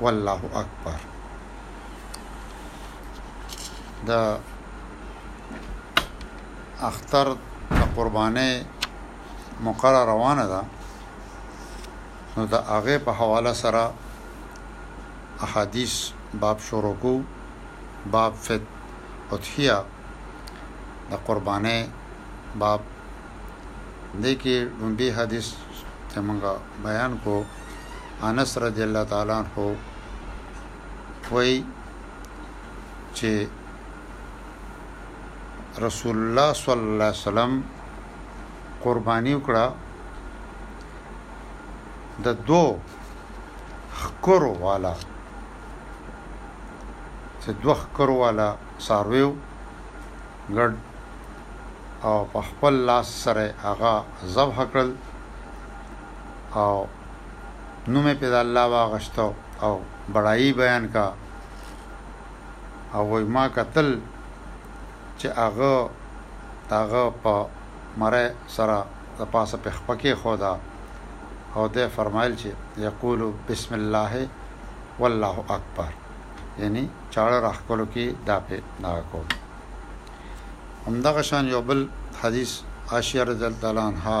والله اکبر د اختر د قربانې مقرره روانه ده نو د هغه په حواله سره احادیث باب شروع کو باب فت اضحیه د قربانې باب دې کې لومبي حدیث چې موږ بیان کو انس رضی الله تعالی عنہ وای چې رسول الله صلی الله علیه وسلم قرباني وکړه د دو خکرو والا چې دوه خکرو والا سارویو ګډ او په خپل لاس سره هغه ذبح کړل او نوم یې پې د الله واغشته او بړایي بیان کا او وای ما کتل چې هغه هغه په مره سره د پاسه په خپکه خودا او ده فرمایل چې یقول بسم الله والله اکبر یعنی چاړه راخکلو کې دا په دا کو همدغه شان یو بل حدیث عائشہ رضی الله عنها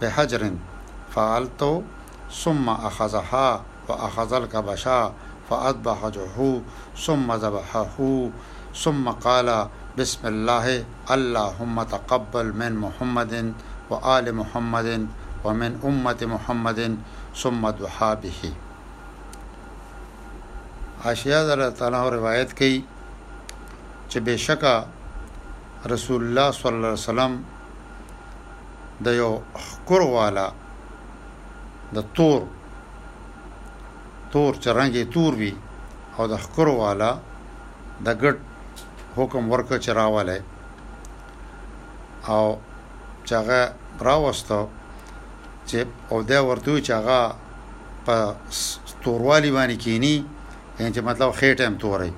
په حجر فعلت ثم اخذها واخذ الكبش فاذبحجه ثم ذبحه ثم قال بسم الله اللهم تقبل من محمد وآل محمد ومن امت محمد ثم دعا به عائشہ رضی الله تعالی عنها روایت کوي چې بشکا رسول الله صلی الله علیه وسلم د یو ښکر والا د تور تور چې رنګ یې تور وي او د ښکر والا د ګډ حکم ورکړ چې راولی او چې هغه راوسته چې او دا ورته چې هغه په توروالي باندې کینی یعنی چې مطلب خېټه هم توري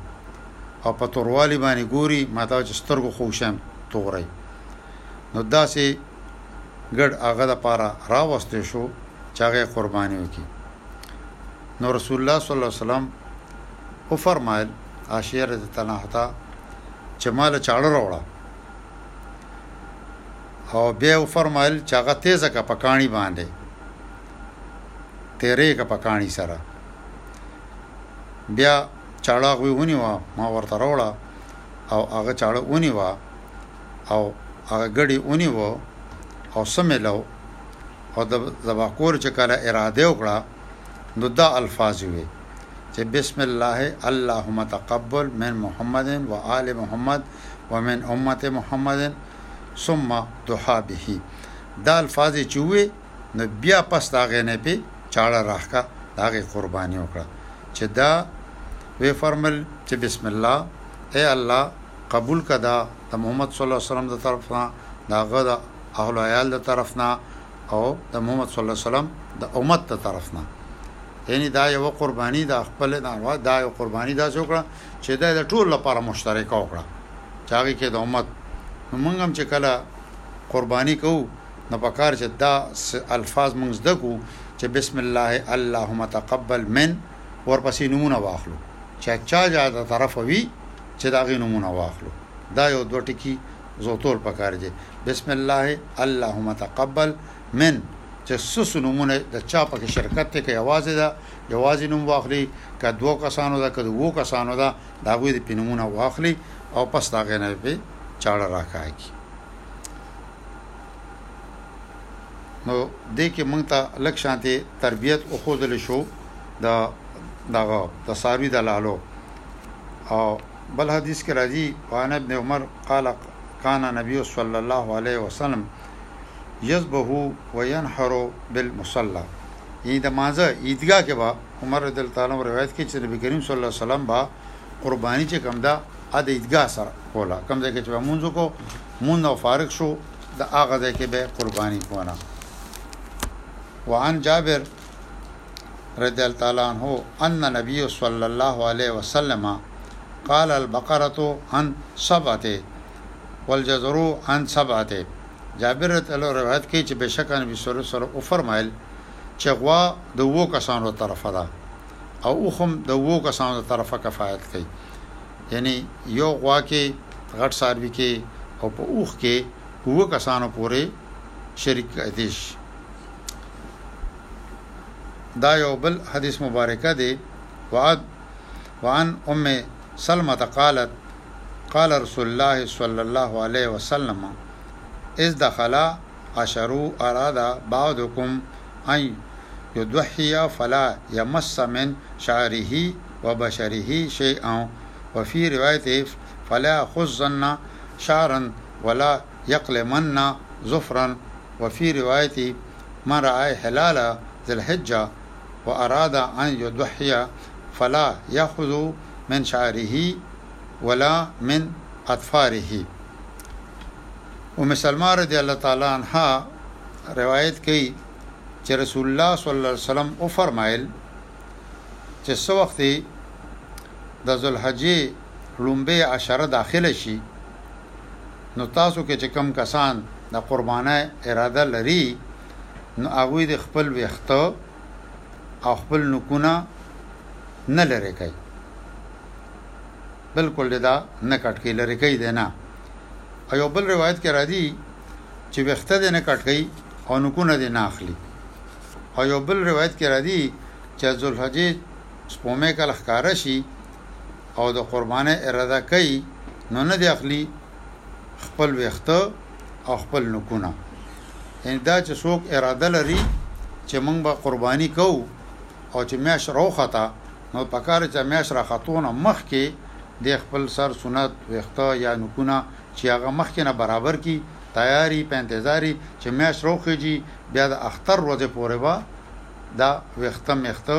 او په توروالي باندې ګوري مطلب چې سترګو خوشم توري نو داسې ګډ هغه د پاره راوستې شو چې هغه قرباني وکي نو رسول الله صلی الله علیه وسلم او فرمایل عاشیه رضی الله عنها ته چې مال چاړه راوړه او بیا او فرمایل چې هغه تیزه کا پکانی باندې تیرې کا پکانی سره بیا چاړه غوي ونی و ما ورته راوړه او هغه چاړه ونی و او هغه ګړی ونیوه او سمیلو او د زباکور چې کله اراده وکړه نو دا الفاظ وی چې بسم الله اللهم تقبل من محمد و آل محمد و من امت محمد ثم دحا به دا الفاظ چې وی نو بیا پس دا غنه په چاړه راخکا دا غي قرباني وکړه چې دا وی فرمل چې بسم الله اے الله قبول که دا د محمد صلی الله علیه وسلم د طرف نه د هغه د اهل او عیال د طرف نه او د محمد صلی الله علیه وسلم د امت د طرف نه یعنی دا یو قربانی د خپل نه دا یو قربانی دا څوکړه چې دا د ټول لپاره مشترک وکړه چاغي کې د امت موږ هم چې کله قربانی کوو نو پکار چې دا الفاظ موږ زده کو چې بسم الله اللهم تقبل من ورپسې نمونه واخلو چې چا جا د طرف وی چې د هغې نومونه واخلو دا یو دوه ټکي زوتول پکار دي بسم الله اللهم تقبل من چې سس نومونه د چا پکې شرکت ته کې आवाज ده یوازې نوم واخلي که دوه کسانو ده که دوه کسانو ده دا غوې د پینمونه واخلي او پس دا غنه په چاړه راکاږي نو دې کې مونږ ته لک شانتي تربيت او خودل شو د دغه د ساروي د لالو او بل حدیث کې راځي وان ابن عمر قال کان نبی صلی الله علیه وسلم یذبه وینحر بالمصلى یی د مازه عیدګاه کې با عمر رضی الله تعالی روایت کې چې نبی کریم صلی الله علیه وسلم با قربانی چې کوم دا د عیدګاه سره کولا کوم ځای کې چې مونږ کو مونږ نو فارغ شو د هغه ځای کې به قربانی کوونه وعن جابر رضی الله تعالی عنہ ان نبی صلی الله علیه وسلم قال البقره عن سبعه والجزر عن سبعه جابر رضی الله روایت کوي چې بشک نبی صلی الله علیه وسلم او فرمایل چې غوا د وو کسانو طرفه ده او اوخم د وو کسانو طرفه کفایت کوي یعنی یو غوا کې غټ ساروي کې او په اوخ کې وو کسانو پورې شریک دیش دا یو بل حدیث مبارکه دی وعد وعن ام سلمة قالت قال رسول الله صلی الله علیه وسلم اذ دخل عشرو اراد بعضكم ان يضحي فلا يمس من شعره وبشره شيئا وفي روايته فلا يخزن شعرا ولا يقلمن ظفرا وفي رواية من رأى هلال ذي الحجة وأراد أن يضحي فلا يأخذ من شعره ولا من أظفاره ام سلمة رضي الله تعالی عنها روايت کوي چې رسول الله صلی الله علیه وسلم او فرمایل چې څو وخت د ذوالحجې ړومبی عشره داخله شی نو تاسو که چه کوم کسان د قربانی اراده لری نو هغوی دی خپل ویخته او خپل نوکونه نه لری کړئ بلکل دی دا نه کټ کړئ لری کړئ دی نه او یو بل روایت کې راځي چې ویخته دی نه کټ کړئ او نوکونه دی نه اخلي او یو بل روایت کې راځي چې ذوالحجې سپومې کله ښکاره شي او د قربانۍ اراده کوي نو نه دې اخلي خپل ویخته او خپل نکونه یعنی دا چې څوک اراده لري چې موږ به قرباني کوو او چې میاش روخته نو پکار چې میاش را خاتونه مخ کې د خپل سر سنت ویخته یا نکونه چې هغه مخ کې نه برابر کی تیاری په انتظاری چې میاش روخیږي بیا د اختر ورځې پورې به دا ویخته میخته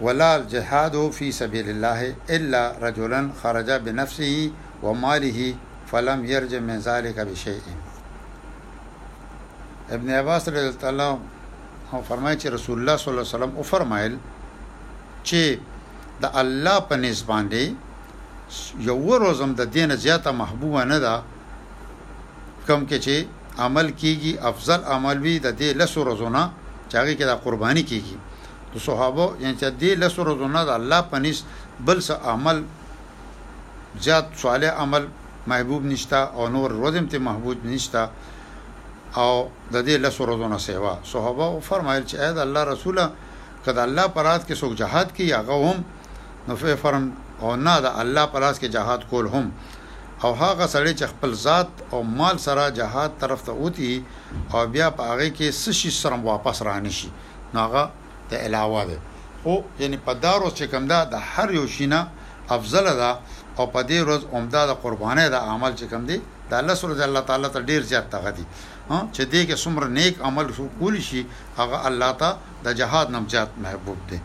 ولا الجهاد فی سبیل الله الا رجلا خرج بنفسه وماله فلم یرجع من ذلک بشیء ابن عباس رضی الله تعالی او فرمایي چې رسول الله صلی الله علیه وسلم او فرمایل چې د الله په نس باندې یو ورځم د دینه زیاته محبوب نه ده کم کې چې عمل کیږي افضل عمل وي د دې لسو ورځونه چې هغه کې د قرباني کیږي د صحابه یعنی چه دی لس ورځو نه د الله په نس بل څه عمل زیات صالح عمل محبوب نشتا او نور روزم ته محبوب نشتا او د دې لس ورځو نه سیوا صحابه او فرمایل چې اې د الله رسوله کله الله پرات کې څوک جهاد کوي هغه هم نو فرم او نه د الله پلاس کې جهاد کول هم او هغه سړی چې خپل ذات او مال سره جهاد طرف ته اوتی او بیا په هغه کې سشي سرم واپس رانشي نو هغه د علاوه دی خو یعنی په دا روز چه کوم ده د هر یو شی نه افضل ده او په دی روز عمده د قربانی د عمل چه کوم دی دا لس روزه الله تعالی ته ډیر زیات دغه دی چه دی که سمره نیک عمل سو کولی شی هغه الله ته د جهاد نم زیات محبوب دی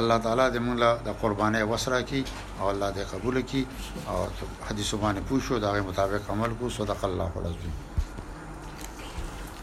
الله تعالی دې مونږ له د قربانۍ وس راکړي او الله دې قبول کړي او حدیث باندې پوه شو د هغې مطابق عمل کو صدق الله العظیم